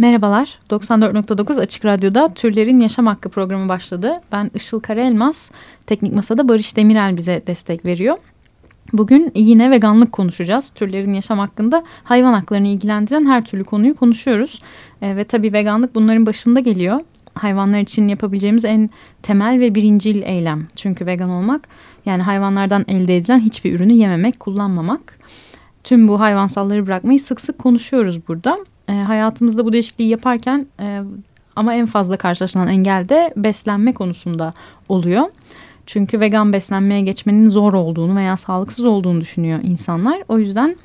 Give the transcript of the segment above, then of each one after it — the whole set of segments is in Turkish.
Merhabalar, 94.9 Açık Radyo'da Türlerin Yaşam Hakkı programı başladı. Ben Işıl Karaelmaz, Teknik Masa'da Barış Demirel bize destek veriyor. Bugün yine veganlık konuşacağız. Türlerin yaşam hakkında hayvan haklarını ilgilendiren her türlü konuyu konuşuyoruz. E, ve tabii veganlık bunların başında geliyor. Hayvanlar için yapabileceğimiz en temel ve birincil eylem. Çünkü vegan olmak yani hayvanlardan elde edilen hiçbir ürünü yememek, kullanmamak. Tüm bu hayvansalları bırakmayı sık sık konuşuyoruz burada. E, hayatımızda bu değişikliği yaparken e, ama en fazla karşılaşılan engel de beslenme konusunda oluyor. Çünkü vegan beslenmeye geçmenin zor olduğunu veya sağlıksız olduğunu düşünüyor insanlar. O yüzden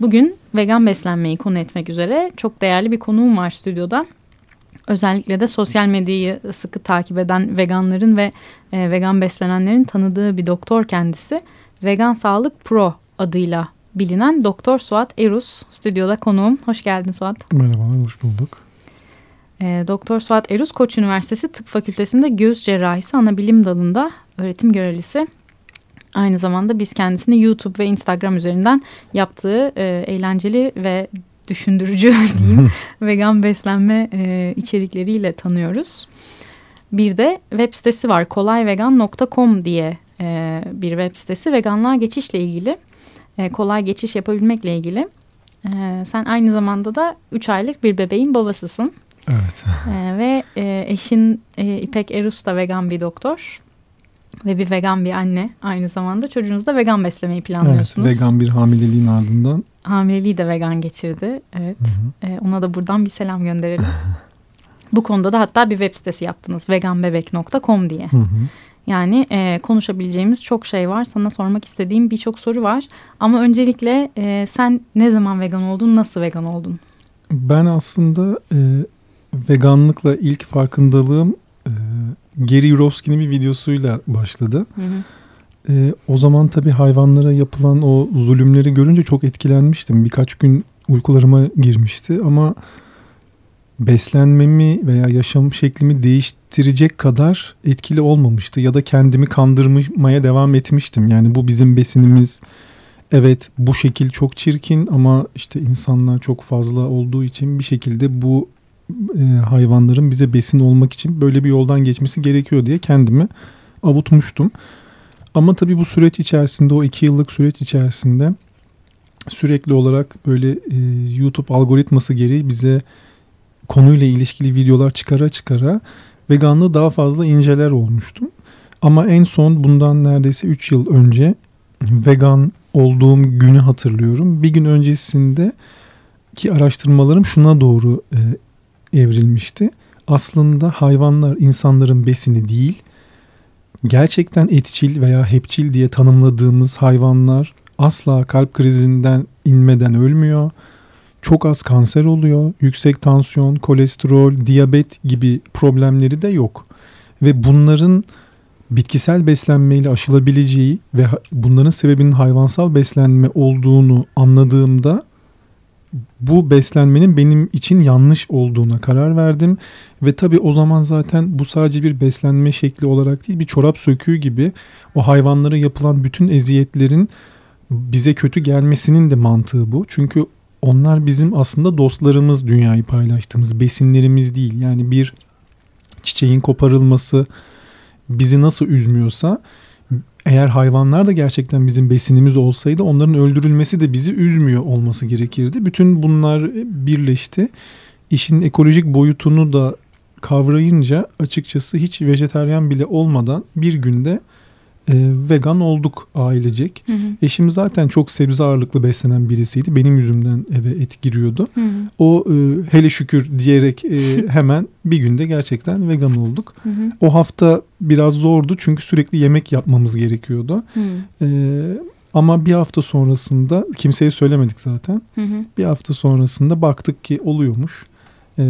bugün vegan beslenmeyi konu etmek üzere çok değerli bir konuğum var stüdyoda. Özellikle de sosyal medyayı sıkı takip eden veganların ve e, vegan beslenenlerin tanıdığı bir doktor kendisi. Vegan Sağlık Pro adıyla bilinen Doktor Suat Erus stüdyoda konuğum. Hoş geldin Suat. Merhabalar, hoş bulduk. E, Doktor Suat Erus Koç Üniversitesi Tıp Fakültesi'nde göğüs cerrahisi ana bilim dalında öğretim görevlisi. Aynı zamanda biz kendisini YouTube ve Instagram üzerinden yaptığı e, eğlenceli ve düşündürücü diyeyim vegan beslenme e, içerikleriyle tanıyoruz. Bir de web sitesi var kolayvegan.com diye e, bir web sitesi veganlığa geçişle ilgili e, kolay geçiş yapabilmekle ilgili. E, sen aynı zamanda da 3 aylık bir bebeğin babasısın. Evet. E, ve e, eşin e, İpek Erus da vegan bir doktor ve bir vegan bir anne aynı zamanda çocuğunuzu da vegan beslemeyi planlıyorsunuz. Evet, vegan bir hamileliğin ardından. Hamileliği de vegan geçirdi. Evet. Hı hı. E, ona da buradan bir selam gönderelim. Bu konuda da hatta bir web sitesi yaptınız veganbebek.com diye. Hı hı. Yani e, konuşabileceğimiz çok şey var. Sana sormak istediğim birçok soru var. Ama öncelikle e, sen ne zaman vegan oldun, nasıl vegan oldun? Ben aslında e, veganlıkla ilk farkındalığım e, Gary Yurovski'nin bir videosuyla başladı. Hı hı. E, o zaman tabii hayvanlara yapılan o zulümleri görünce çok etkilenmiştim. Birkaç gün uykularıma girmişti ama beslenmemi veya yaşam şeklimi değiştirecek kadar etkili olmamıştı ya da kendimi kandırmaya devam etmiştim. Yani bu bizim besinimiz. Evet bu şekil çok çirkin ama işte insanlar çok fazla olduğu için bir şekilde bu e, hayvanların bize besin olmak için böyle bir yoldan geçmesi gerekiyor diye kendimi avutmuştum. Ama tabii bu süreç içerisinde o iki yıllık süreç içerisinde sürekli olarak böyle e, YouTube algoritması gereği bize konuyla ilişkili videolar çıkara çıkara veganlığı daha fazla inceler olmuştum. Ama en son bundan neredeyse 3 yıl önce vegan olduğum günü hatırlıyorum. Bir gün öncesinde ki araştırmalarım şuna doğru e, evrilmişti. Aslında hayvanlar insanların besini değil, gerçekten etçil veya hepçil diye tanımladığımız hayvanlar asla kalp krizinden inmeden ölmüyor çok az kanser oluyor. Yüksek tansiyon, kolesterol, diyabet gibi problemleri de yok. Ve bunların bitkisel beslenmeyle aşılabileceği ve bunların sebebinin hayvansal beslenme olduğunu anladığımda bu beslenmenin benim için yanlış olduğuna karar verdim. Ve tabii o zaman zaten bu sadece bir beslenme şekli olarak değil bir çorap söküğü gibi o hayvanlara yapılan bütün eziyetlerin bize kötü gelmesinin de mantığı bu. Çünkü onlar bizim aslında dostlarımız dünyayı paylaştığımız besinlerimiz değil. Yani bir çiçeğin koparılması bizi nasıl üzmüyorsa eğer hayvanlar da gerçekten bizim besinimiz olsaydı onların öldürülmesi de bizi üzmüyor olması gerekirdi. Bütün bunlar birleşti. İşin ekolojik boyutunu da kavrayınca açıkçası hiç vejeteryan bile olmadan bir günde e, vegan olduk ailecek. Hı hı. Eşim zaten çok sebze ağırlıklı beslenen birisiydi. Benim yüzümden eve et giriyordu. Hı hı. O e, hele şükür diyerek e, hemen bir günde gerçekten vegan olduk. Hı hı. O hafta biraz zordu çünkü sürekli yemek yapmamız gerekiyordu. Hı. E, ama bir hafta sonrasında kimseye söylemedik zaten. Hı hı. Bir hafta sonrasında baktık ki oluyormuş. Ee,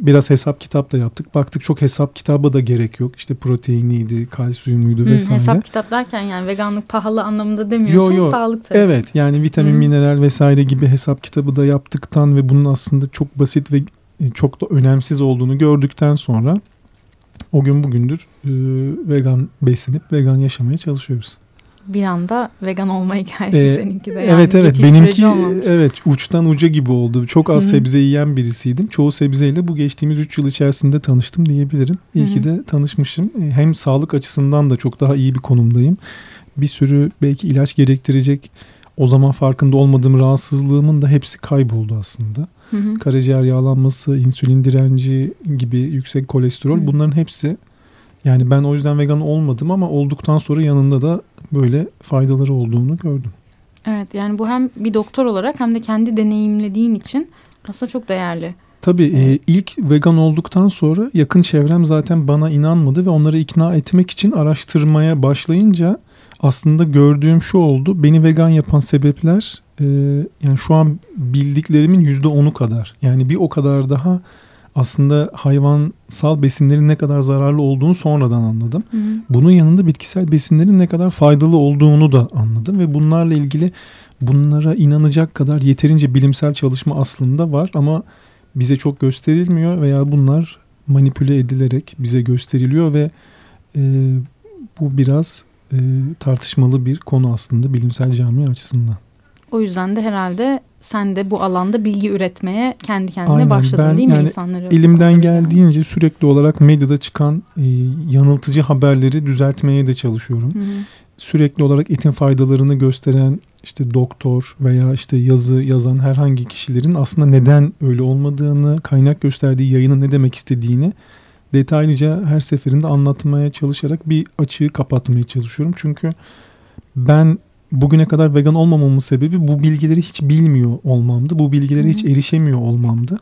biraz hesap kitap da yaptık. Baktık çok hesap kitabı da gerek yok. İşte proteiniydi, kalsiyumuydu hmm, vesaire. Hesap kitap derken yani veganlık pahalı anlamında demiyorsun. Yo, yo. Sağlık tabii. Evet yani vitamin, hmm. mineral vesaire gibi hesap kitabı da yaptıktan ve bunun aslında çok basit ve çok da önemsiz olduğunu gördükten sonra o gün bugündür e, vegan beslenip vegan yaşamaya çalışıyoruz. Bir anda vegan olma hikayesi Ee, seninki de. Yani. evet evet benimki evet uçtan uca gibi oldu. Çok az Hı hı. sebze yiyen birisiydim. Çoğu sebzeyle bu geçtiğimiz 3 yıl içerisinde tanıştım diyebilirim. İyi Hı hı. ki de tanışmışım. E, Hem sağlık açısından da çok daha iyi bir konumdayım. Bir sürü belki ilaç gerektirecek o zaman farkında olmadığım rahatsızlığımın da hepsi kayboldu aslında. Hı hı. Karaciğer yağlanması, insülin direnci gibi yüksek kolesterol Hı. bunların hepsi yani ben o yüzden vegan olmadım ama olduktan sonra yanında da böyle faydaları olduğunu gördüm. Evet yani bu hem bir doktor olarak hem de kendi deneyimlediğin için aslında çok değerli. Tabii e, ilk vegan olduktan sonra yakın çevrem zaten bana inanmadı ve onları ikna etmek için araştırmaya başlayınca aslında gördüğüm şu oldu. Beni vegan yapan sebepler e, yani şu an bildiklerimin yüzde onu kadar. Yani bir o kadar daha aslında hayvansal besinlerin ne kadar zararlı olduğunu sonradan anladım. Hı hı. Bunun yanında bitkisel besinlerin ne kadar faydalı olduğunu da anladım ve bunlarla ilgili bunlara inanacak kadar yeterince bilimsel çalışma aslında var ama bize çok gösterilmiyor veya bunlar manipüle edilerek bize gösteriliyor ve e, bu biraz e, tartışmalı bir konu aslında bilimsel camia açısından. O yüzden de herhalde sen de bu alanda bilgi üretmeye kendi kendine Aynen, başladın ben değil mi yani insanları? Elimden geldiğince sürekli olarak medyada çıkan e, yanıltıcı haberleri düzeltmeye de çalışıyorum. Hı hı. sürekli olarak etin faydalarını gösteren işte doktor veya işte yazı yazan herhangi kişilerin aslında neden öyle olmadığını, kaynak gösterdiği yayının ne demek istediğini detaylıca her seferinde anlatmaya çalışarak bir açığı kapatmaya çalışıyorum. Çünkü ben bugüne kadar vegan olmamamın sebebi bu bilgileri hiç bilmiyor olmamdı. Bu bilgilere hiç erişemiyor olmamdı.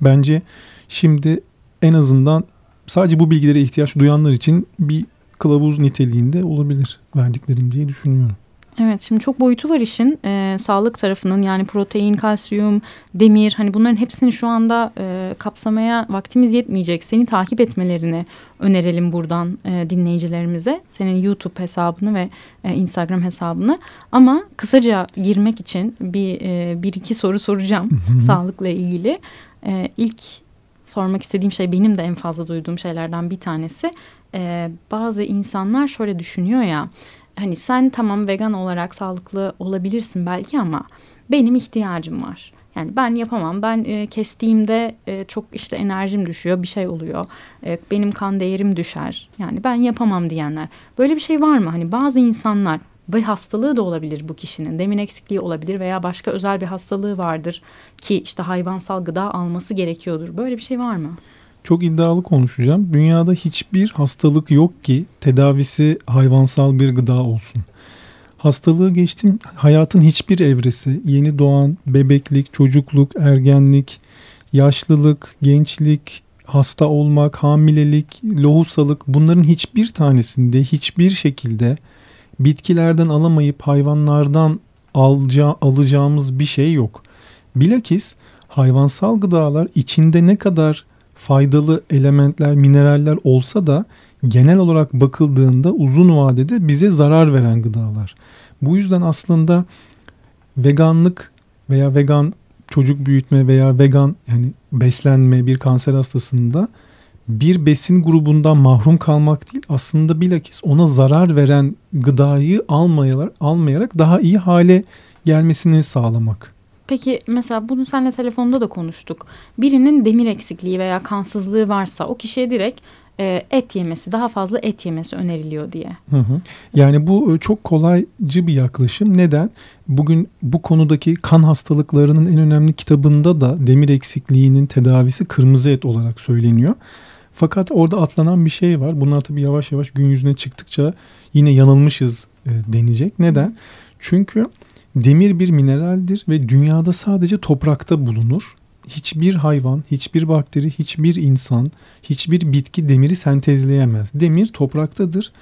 Bence şimdi en azından sadece bu bilgilere ihtiyaç duyanlar için bir kılavuz niteliğinde olabilir verdiklerim diye düşünüyorum. Evet şimdi çok boyutu var işin Ee, sağlık tarafının yani protein, kalsiyum, demir hani bunların hepsini şu anda e, kapsamaya vaktimiz yetmeyecek. Seni takip etmelerini önerelim buradan e, dinleyicilerimize. Senin YouTube hesabını ve e, Instagram hesabını ama kısaca girmek için bir, e, bir iki soru soracağım sağlıkla ilgili. E, ilk sormak istediğim şey benim de en fazla duyduğum şeylerden bir tanesi. E, bazı insanlar şöyle düşünüyor ya hani sen tamam vegan olarak sağlıklı olabilirsin belki ama benim ihtiyacım var. Yani ben yapamam. Ben e, kestiğimde e, çok işte enerjim düşüyor, bir şey oluyor. E, benim kan değerim düşer. Yani ben yapamam diyenler. Böyle bir şey var mı? Hani bazı insanlar bir hastalığı da olabilir bu kişinin. Demin eksikliği olabilir veya başka özel bir hastalığı vardır ki işte hayvansal gıda alması gerekiyordur. Böyle bir şey var mı? Çok iddialı konuşacağım. Dünyada hiçbir hastalık yok ki tedavisi hayvansal bir gıda olsun. Hastalığı geçtim hayatın hiçbir evresi, yeni doğan, bebeklik, çocukluk, ergenlik, yaşlılık, gençlik, hasta olmak, hamilelik, lohusalık bunların hiçbir tanesinde hiçbir şekilde bitkilerden alamayıp hayvanlardan alca, alacağımız bir şey yok. Bilakis hayvansal gıdalar içinde ne kadar faydalı elementler, mineraller olsa da genel olarak bakıldığında uzun vadede bize zarar veren gıdalar. Bu yüzden aslında veganlık veya vegan çocuk büyütme veya vegan yani beslenme bir kanser hastasında bir besin grubundan mahrum kalmak değil aslında bilakis ona zarar veren gıdayı almayarak, almayarak daha iyi hale gelmesini sağlamak. Peki mesela bunu seninle telefonda da konuştuk. Birinin demir eksikliği veya kansızlığı varsa o kişiye direkt e, et yemesi, daha fazla et yemesi öneriliyor diye. Hı hı. Yani bu e, çok kolaycı bir yaklaşım. Neden? Bugün bu konudaki kan hastalıklarının en önemli kitabında da demir eksikliğinin tedavisi kırmızı et olarak söyleniyor. Fakat orada atlanan bir şey var. Bunlar tabii yavaş yavaş gün yüzüne çıktıkça yine yanılmışız e, denecek. Neden? Çünkü demir bir mineraldir ve dünyada sadece toprakta bulunur. Hiçbir hayvan, hiçbir bakteri, hiçbir insan, hiçbir bitki demiri sentezleyemez. Demir topraktadır.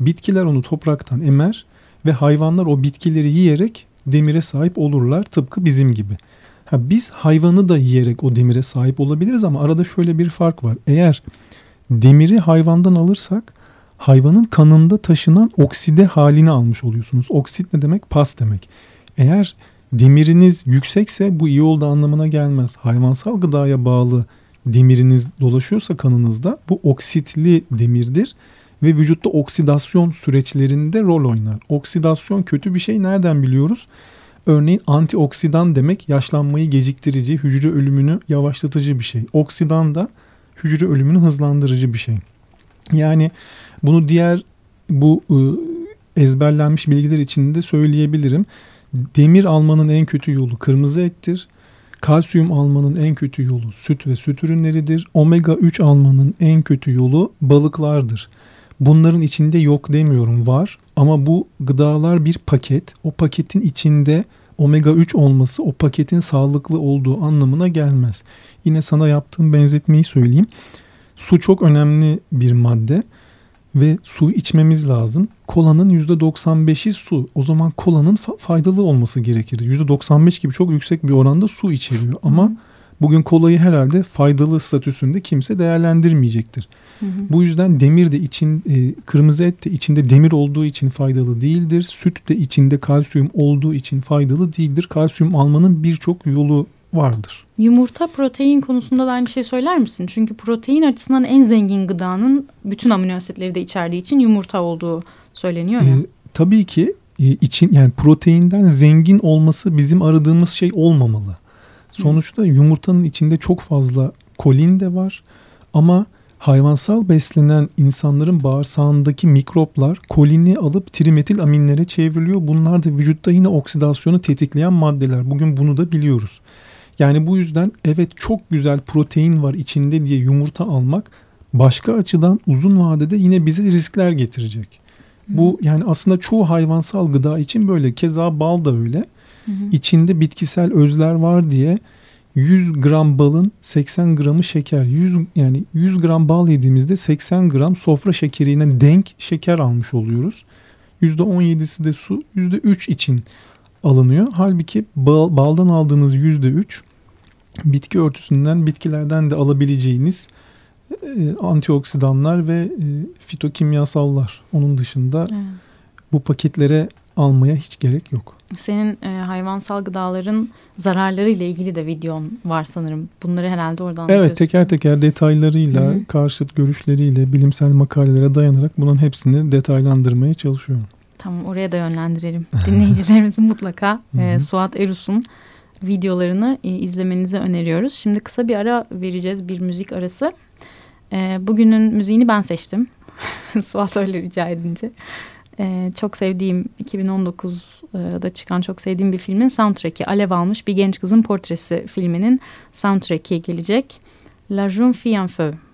Bitkiler onu topraktan emer ve hayvanlar o bitkileri yiyerek demire sahip olurlar tıpkı bizim gibi. Ha, biz hayvanı da yiyerek o demire sahip olabiliriz ama arada şöyle bir fark var. Eğer demiri hayvandan alırsak hayvanın kanında taşınan okside halini almış oluyorsunuz. Oksit ne demek? Pas demek. Eğer demiriniz yüksekse bu iyi oldu anlamına gelmez. Hayvansal gıdaya bağlı demiriniz dolaşıyorsa kanınızda bu oksitli demirdir ve vücutta oksidasyon süreçlerinde rol oynar. Oksidasyon kötü bir şey nereden biliyoruz? Örneğin antioksidan demek yaşlanmayı geciktirici, hücre ölümünü yavaşlatıcı bir şey. Oksidan da hücre ölümünü hızlandırıcı bir şey. Yani bunu diğer bu ıı, ezberlenmiş bilgiler içinde söyleyebilirim. Demir almanın en kötü yolu kırmızı ettir. Kalsiyum almanın en kötü yolu süt ve süt ürünleridir. Omega 3 almanın en kötü yolu balıklardır. Bunların içinde yok demiyorum var ama bu gıdalar bir paket. O paketin içinde omega 3 olması o paketin sağlıklı olduğu anlamına gelmez. Yine sana yaptığım benzetmeyi söyleyeyim. Su çok önemli bir madde ve su içmemiz lazım. Kolanın %95'i su. O zaman kolanın fa- faydalı olması gerekir. %95 gibi çok yüksek bir oranda su içeriyor ama bugün kolayı herhalde faydalı statüsünde kimse değerlendirmeyecektir. Hı hı. Bu yüzden demir de için e, kırmızı et de içinde demir olduğu için faydalı değildir. Süt de içinde kalsiyum olduğu için faydalı değildir. Kalsiyum almanın birçok yolu vardır. Yumurta protein konusunda da aynı şey söyler misin? Çünkü protein açısından en zengin gıdanın bütün amino asitleri de içerdiği için yumurta olduğu söyleniyor ya. Ee, tabii ki e, için yani proteinden zengin olması bizim aradığımız şey olmamalı. Sonuçta yumurtanın içinde çok fazla kolin de var ama hayvansal beslenen insanların bağırsağındaki mikroplar kolini alıp trimetil aminlere çevriliyor. Bunlar da vücutta yine oksidasyonu tetikleyen maddeler. Bugün bunu da biliyoruz. Yani bu yüzden evet çok güzel protein var içinde diye yumurta almak başka açıdan uzun vadede yine bize riskler getirecek. Bu yani aslında çoğu hayvansal gıda için böyle keza bal da öyle. Hı. İçinde bitkisel özler var diye 100 gram balın 80 gramı şeker. 100 yani 100 gram bal yediğimizde 80 gram sofra şekerine denk şeker almış oluyoruz. %17'si de su, %3 için alınıyor. Halbuki bal, baldan aldığınız %3 bitki örtüsünden bitkilerden de alabileceğiniz e, antioksidanlar ve e, fitokimyasallar. Onun dışında bu paketlere almaya hiç gerek yok. Senin e, hayvansal gıdaların zararları ile ilgili de videon var sanırım. Bunları herhalde oradan Evet teker teker detaylarıyla, Hı-hı. karşıt görüşleriyle, bilimsel makalelere dayanarak bunun hepsini detaylandırmaya çalışıyorum. Tamam oraya da yönlendirelim. Dinleyicilerimizin mutlaka e, Suat Erus'un videolarını e, izlemenizi öneriyoruz. Şimdi kısa bir ara vereceğiz bir müzik arası. E, bugünün müziğini ben seçtim. Suat öyle rica edince. E, çok sevdiğim 2019'da çıkan çok sevdiğim bir filmin soundtrack'i alev almış bir genç kızın portresi filminin soundtrack'i gelecek. La Jeune Fille en Feu.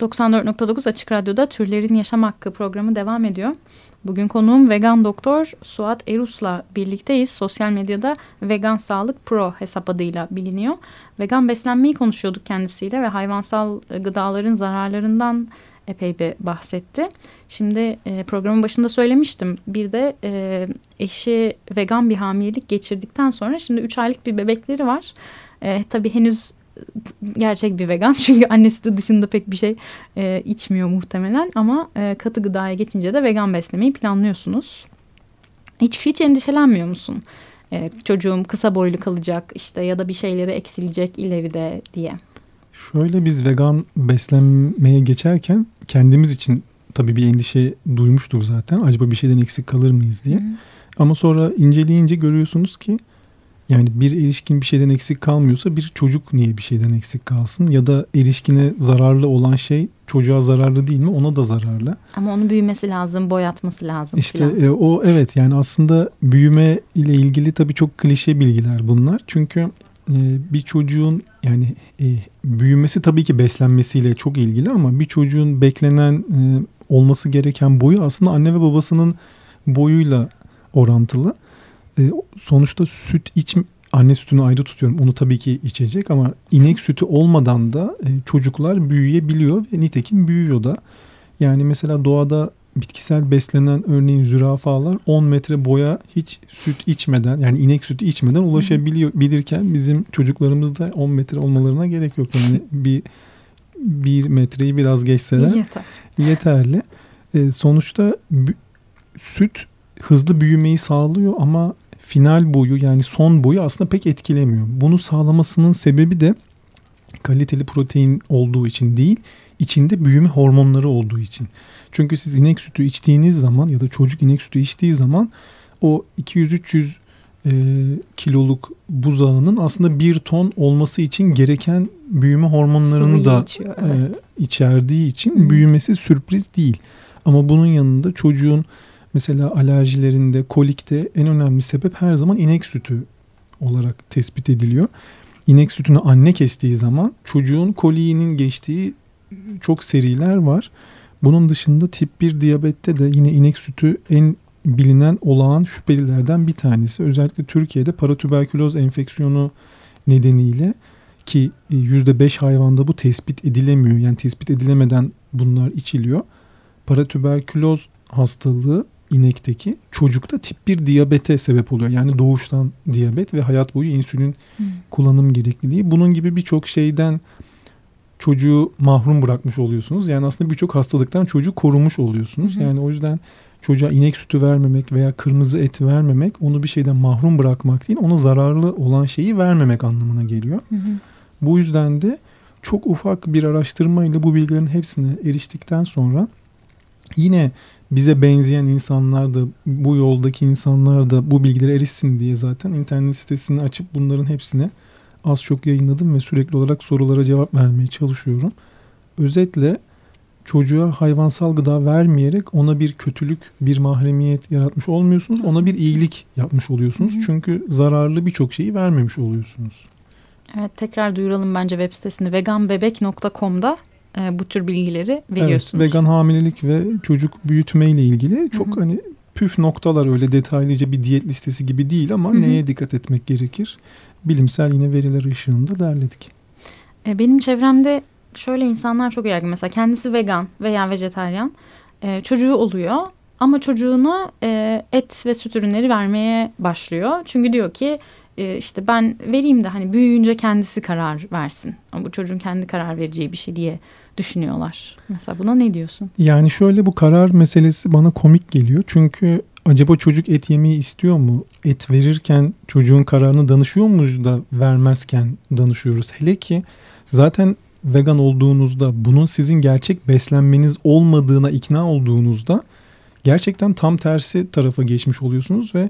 94.9 Açık Radyo'da Türlerin Yaşam Hakkı programı devam ediyor. Bugün konuğum vegan doktor Suat Erus'la birlikteyiz. Sosyal medyada Vegan Sağlık Pro hesap adıyla biliniyor. Vegan beslenmeyi konuşuyorduk kendisiyle ve hayvansal gıdaların zararlarından epey bir bahsetti. Şimdi e, programın başında söylemiştim. Bir de e, eşi vegan bir hamilelik geçirdikten sonra şimdi 3 aylık bir bebekleri var. E, tabii henüz gerçek bir vegan çünkü annesi de dışında pek bir şey e, içmiyor muhtemelen ama e, katı gıdaya geçince de vegan beslemeyi planlıyorsunuz. Hiç hiç endişelenmiyor musun? E, çocuğum kısa boylu kalacak işte ya da bir şeyleri eksilecek ileride diye. Şöyle biz vegan beslenmeye geçerken kendimiz için tabii bir endişe duymuştuk zaten. Acaba bir şeyden eksik kalır mıyız diye. Hı. Ama sonra inceleyince görüyorsunuz ki yani bir erişkin bir şeyden eksik kalmıyorsa bir çocuk niye bir şeyden eksik kalsın? Ya da erişkine zararlı olan şey çocuğa zararlı değil mi? Ona da zararlı. Ama onun büyümesi lazım, boyatması lazım. İşte e, o evet yani aslında büyüme ile ilgili tabii çok klişe bilgiler bunlar. Çünkü e, bir çocuğun yani e, büyümesi tabii ki beslenmesiyle çok ilgili ama bir çocuğun beklenen e, olması gereken boyu aslında anne ve babasının boyuyla orantılı. E, sonuçta süt iç anne sütünü ayrı tutuyorum. Onu tabii ki içecek ama inek sütü olmadan da e, çocuklar büyüyebiliyor ve nitekim büyüyor da. Yani mesela doğada bitkisel beslenen örneğin zürafalar 10 metre boya hiç süt içmeden yani inek sütü içmeden ulaşabiliyor bilirken bizim çocuklarımız da 10 metre olmalarına gerek yok. Yani bir bir metreyi biraz geçseler Yeter. yeterli. E, sonuçta süt hızlı büyümeyi sağlıyor ama final boyu yani son boyu aslında pek etkilemiyor. Bunu sağlamasının sebebi de kaliteli protein olduğu için değil, içinde büyüme hormonları olduğu için. Çünkü siz inek sütü içtiğiniz zaman ya da çocuk inek sütü içtiği zaman o 200-300 e, kiloluk buzağının aslında bir ton olması için gereken büyüme hormonlarını Sıvıyı da içiyor, e, evet. e, içerdiği için büyümesi sürpriz değil. Ama bunun yanında çocuğun Mesela alerjilerinde, kolikte en önemli sebep her zaman inek sütü olarak tespit ediliyor. İnek sütünü anne kestiği zaman çocuğun koliğinin geçtiği çok seriler var. Bunun dışında tip 1 diyabette de yine inek sütü en bilinen olağan şüphelilerden bir tanesi. Özellikle Türkiye'de paratüberküloz enfeksiyonu nedeniyle ki %5 hayvanda bu tespit edilemiyor. Yani tespit edilemeden bunlar içiliyor. Paratüberküloz hastalığı inekteki çocukta tip 1 diyabete sebep oluyor. Yani doğuştan diyabet ve hayat boyu insülin hmm. kullanım gerekliliği. Bunun gibi birçok şeyden çocuğu mahrum bırakmış oluyorsunuz. Yani aslında birçok hastalıktan çocuğu korumuş oluyorsunuz. Hmm. Yani o yüzden çocuğa inek sütü vermemek veya kırmızı et vermemek onu bir şeyden mahrum bırakmak değil, ona zararlı olan şeyi vermemek anlamına geliyor. Hı Bu yüzden de çok ufak bir araştırmayla bu bilgilerin hepsine eriştikten sonra yine bize benzeyen insanlar da bu yoldaki insanlar da bu bilgilere erişsin diye zaten internet sitesini açıp bunların hepsine az çok yayınladım ve sürekli olarak sorulara cevap vermeye çalışıyorum. Özetle çocuğa hayvansal gıda vermeyerek ona bir kötülük, bir mahremiyet yaratmış olmuyorsunuz. Ona bir iyilik yapmış oluyorsunuz. Hı hı. Çünkü zararlı birçok şeyi vermemiş oluyorsunuz. Evet tekrar duyuralım bence web sitesini veganbebek.com'da e, bu tür bilgileri veriyorsunuz. Evet, vegan hamilelik ve çocuk büyütme ile ilgili çok Hı-hı. hani püf noktalar öyle detaylıca bir diyet listesi gibi değil ama Hı-hı. neye dikkat etmek gerekir? Bilimsel yine veriler ışığında derledik. E, benim çevremde şöyle insanlar çok yaygın. Mesela kendisi vegan veya vejetaryen. E, çocuğu oluyor ama çocuğuna e, et ve süt ürünleri vermeye başlıyor. Çünkü diyor ki e, işte ben vereyim de hani büyüyünce kendisi karar versin. Ama bu çocuğun kendi karar vereceği bir şey diye düşünüyorlar. Mesela buna ne diyorsun? Yani şöyle bu karar meselesi bana komik geliyor. Çünkü acaba çocuk et yemeyi istiyor mu? Et verirken çocuğun kararını danışıyor muyuz da vermezken danışıyoruz. Hele ki zaten vegan olduğunuzda bunun sizin gerçek beslenmeniz olmadığına ikna olduğunuzda gerçekten tam tersi tarafa geçmiş oluyorsunuz ve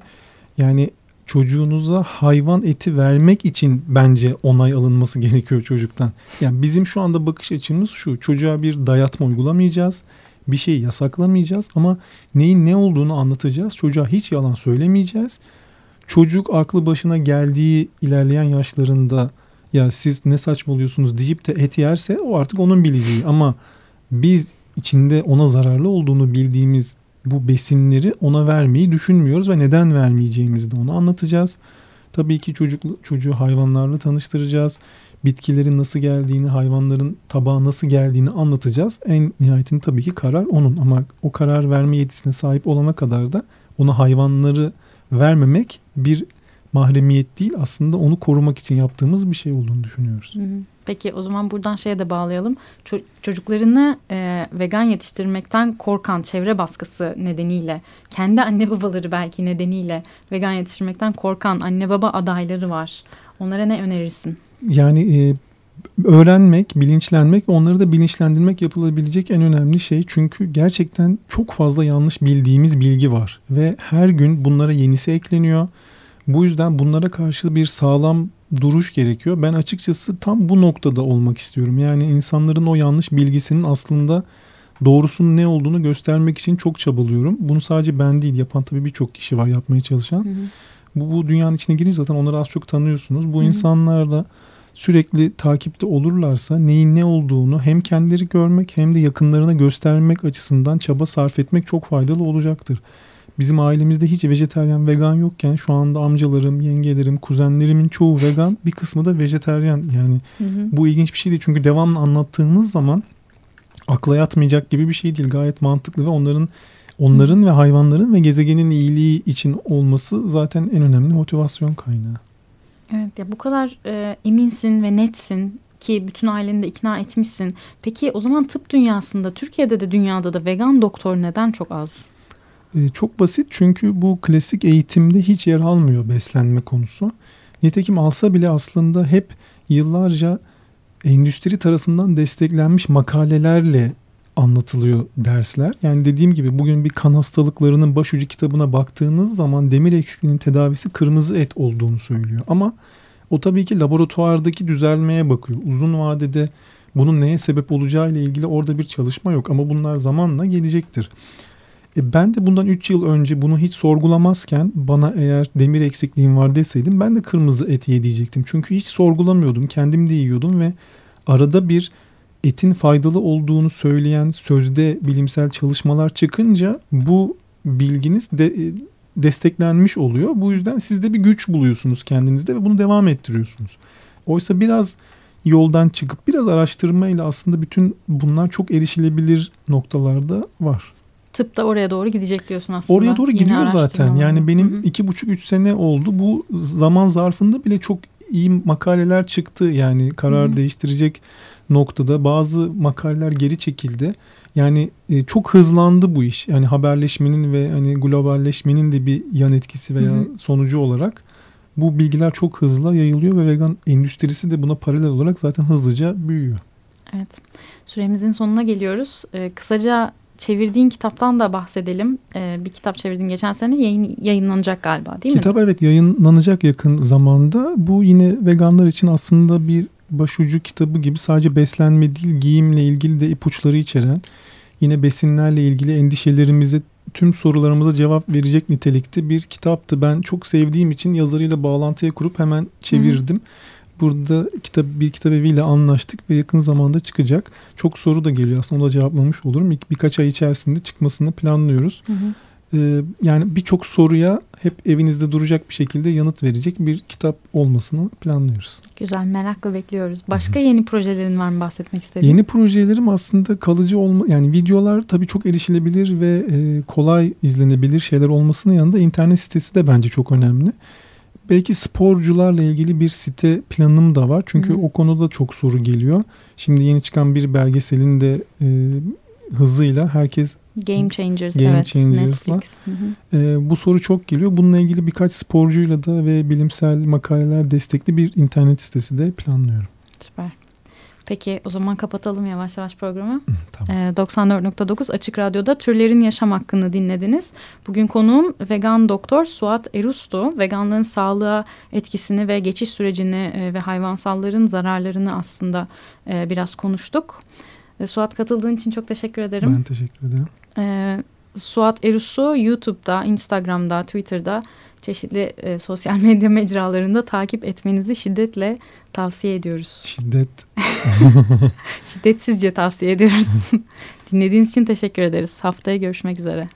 yani çocuğunuza hayvan eti vermek için bence onay alınması gerekiyor çocuktan. Yani bizim şu anda bakış açımız şu. Çocuğa bir dayatma uygulamayacağız. Bir şey yasaklamayacağız ama neyin ne olduğunu anlatacağız. Çocuğa hiç yalan söylemeyeceğiz. Çocuk aklı başına geldiği ilerleyen yaşlarında ya siz ne saçmalıyorsunuz deyip de et yerse o artık onun bileceği ama biz içinde ona zararlı olduğunu bildiğimiz bu besinleri ona vermeyi düşünmüyoruz ve neden vermeyeceğimizi de ona anlatacağız. Tabii ki çocuk, çocuğu hayvanlarla tanıştıracağız. Bitkilerin nasıl geldiğini, hayvanların tabağa nasıl geldiğini anlatacağız. En nihayetinde tabii ki karar onun ama o karar verme yetisine sahip olana kadar da ona hayvanları vermemek bir mahremiyet değil aslında onu korumak için yaptığımız bir şey olduğunu düşünüyoruz. Peki o zaman buradan şeye de bağlayalım. Ço- çocuklarını e, vegan yetiştirmekten korkan çevre baskısı nedeniyle kendi anne babaları belki nedeniyle vegan yetiştirmekten korkan anne baba adayları var. Onlara ne önerirsin? Yani e, öğrenmek, bilinçlenmek onları da bilinçlendirmek yapılabilecek en önemli şey. Çünkü gerçekten çok fazla yanlış bildiğimiz bilgi var ve her gün bunlara yenisi ekleniyor. Bu yüzden bunlara karşı bir sağlam duruş gerekiyor. Ben açıkçası tam bu noktada olmak istiyorum. Yani insanların o yanlış bilgisinin aslında doğrusunun ne olduğunu göstermek için çok çabalıyorum. Bunu sadece ben değil yapan tabii birçok kişi var yapmaya çalışan. Hı hı. Bu, bu dünyanın içine girince zaten onları az çok tanıyorsunuz. Bu hı hı. insanlarla sürekli takipte olurlarsa neyin ne olduğunu hem kendileri görmek hem de yakınlarına göstermek açısından çaba sarf etmek çok faydalı olacaktır. Bizim ailemizde hiç vejeteryan, vegan yokken şu anda amcalarım, yengelerim, kuzenlerimin çoğu vegan, bir kısmı da vejeteryan. Yani hı hı. bu ilginç bir şey değil çünkü devamlı anlattığınız zaman akla yatmayacak gibi bir şey değil. Gayet mantıklı ve onların onların ve hayvanların ve gezegenin iyiliği için olması zaten en önemli motivasyon kaynağı. Evet ya bu kadar e, eminsin ve netsin ki bütün aileni de ikna etmişsin. Peki o zaman tıp dünyasında Türkiye'de de dünyada da vegan doktor neden çok az? E, çok basit çünkü bu klasik eğitimde hiç yer almıyor beslenme konusu. Nitekim alsa bile aslında hep yıllarca endüstri tarafından desteklenmiş makalelerle anlatılıyor dersler. Yani dediğim gibi bugün bir kan hastalıklarının başucu kitabına baktığınız zaman demir eksikliğinin tedavisi kırmızı et olduğunu söylüyor. Ama o tabii ki laboratuvardaki düzelmeye bakıyor. Uzun vadede bunun neye sebep olacağı ile ilgili orada bir çalışma yok ama bunlar zamanla gelecektir. E ben de bundan 3 yıl önce bunu hiç sorgulamazken bana eğer demir eksikliğim var deseydim ben de kırmızı et ye. Çünkü hiç sorgulamıyordum. Kendim de yiyordum ve arada bir etin faydalı olduğunu söyleyen sözde bilimsel çalışmalar çıkınca bu bilginiz de e, desteklenmiş oluyor. Bu yüzden siz de bir güç buluyorsunuz kendinizde ve bunu devam ettiriyorsunuz. Oysa biraz yoldan çıkıp biraz araştırmayla aslında bütün bunlar çok erişilebilir noktalarda var. Tıp da oraya doğru gidecek diyorsun aslında. Oraya doğru gidiyor zaten. Yani benim Hı-hı. iki buçuk üç sene oldu. Bu zaman zarfında bile çok iyi makaleler çıktı. Yani karar Hı-hı. değiştirecek noktada bazı makaleler geri çekildi. Yani e, çok hızlandı bu iş. Yani haberleşmenin ve hani globalleşmenin de bir yan etkisi veya Hı-hı. sonucu olarak bu bilgiler çok hızlı yayılıyor ve vegan endüstrisi de buna paralel olarak zaten hızlıca büyüyor. Evet. Süremizin sonuna geliyoruz. Ee, kısaca çevirdiğin kitaptan da bahsedelim. Ee, bir kitap çevirdin geçen sene yayın, yayınlanacak galiba değil Kitap mi? Kitap evet yayınlanacak yakın zamanda. Bu yine veganlar için aslında bir başucu kitabı gibi sadece beslenme değil giyimle ilgili de ipuçları içeren yine besinlerle ilgili endişelerimize tüm sorularımıza cevap verecek nitelikte bir kitaptı. Ben çok sevdiğim için yazarıyla bağlantıya kurup hemen çevirdim. Hı. Burada kitap bir kitap eviyle anlaştık ve yakın zamanda çıkacak. Çok soru da geliyor aslında onu da cevaplamış olurum. İlk birkaç ay içerisinde çıkmasını planlıyoruz. Hı hı. Ee, yani birçok soruya hep evinizde duracak bir şekilde yanıt verecek bir kitap olmasını planlıyoruz. Güzel merakla bekliyoruz. Başka yeni projelerin var mı bahsetmek istediğin? Yeni projelerim aslında kalıcı olma yani videolar tabii çok erişilebilir ve e, kolay izlenebilir şeyler olmasının yanında internet sitesi de bence çok önemli. Belki sporcularla ilgili bir site planım da var. Çünkü Hı. o konuda çok soru geliyor. Şimdi yeni çıkan bir belgeselin de e, hızıyla herkes Game Changers Game evet Changers'la. Netflix. Hı hı. E, bu soru çok geliyor. Bununla ilgili birkaç sporcuyla da ve bilimsel makaleler destekli bir internet sitesi de planlıyorum. Süper. Peki o zaman kapatalım yavaş yavaş programı. tamam. Ee, 94.9 Açık Radyo'da türlerin yaşam hakkını dinlediniz. Bugün konuğum vegan doktor Suat Erustu. Veganlığın sağlığa etkisini ve geçiş sürecini e, ve hayvansalların zararlarını aslında e, biraz konuştuk. E, Suat katıldığın için çok teşekkür ederim. Ben teşekkür ederim. E, Suat Erus'u YouTube'da, Instagram'da, Twitter'da çeşitli e, sosyal medya mecralarında takip etmenizi şiddetle tavsiye ediyoruz. Şiddet. Şiddetsizce tavsiye ediyoruz. Dinlediğiniz için teşekkür ederiz. Haftaya görüşmek üzere.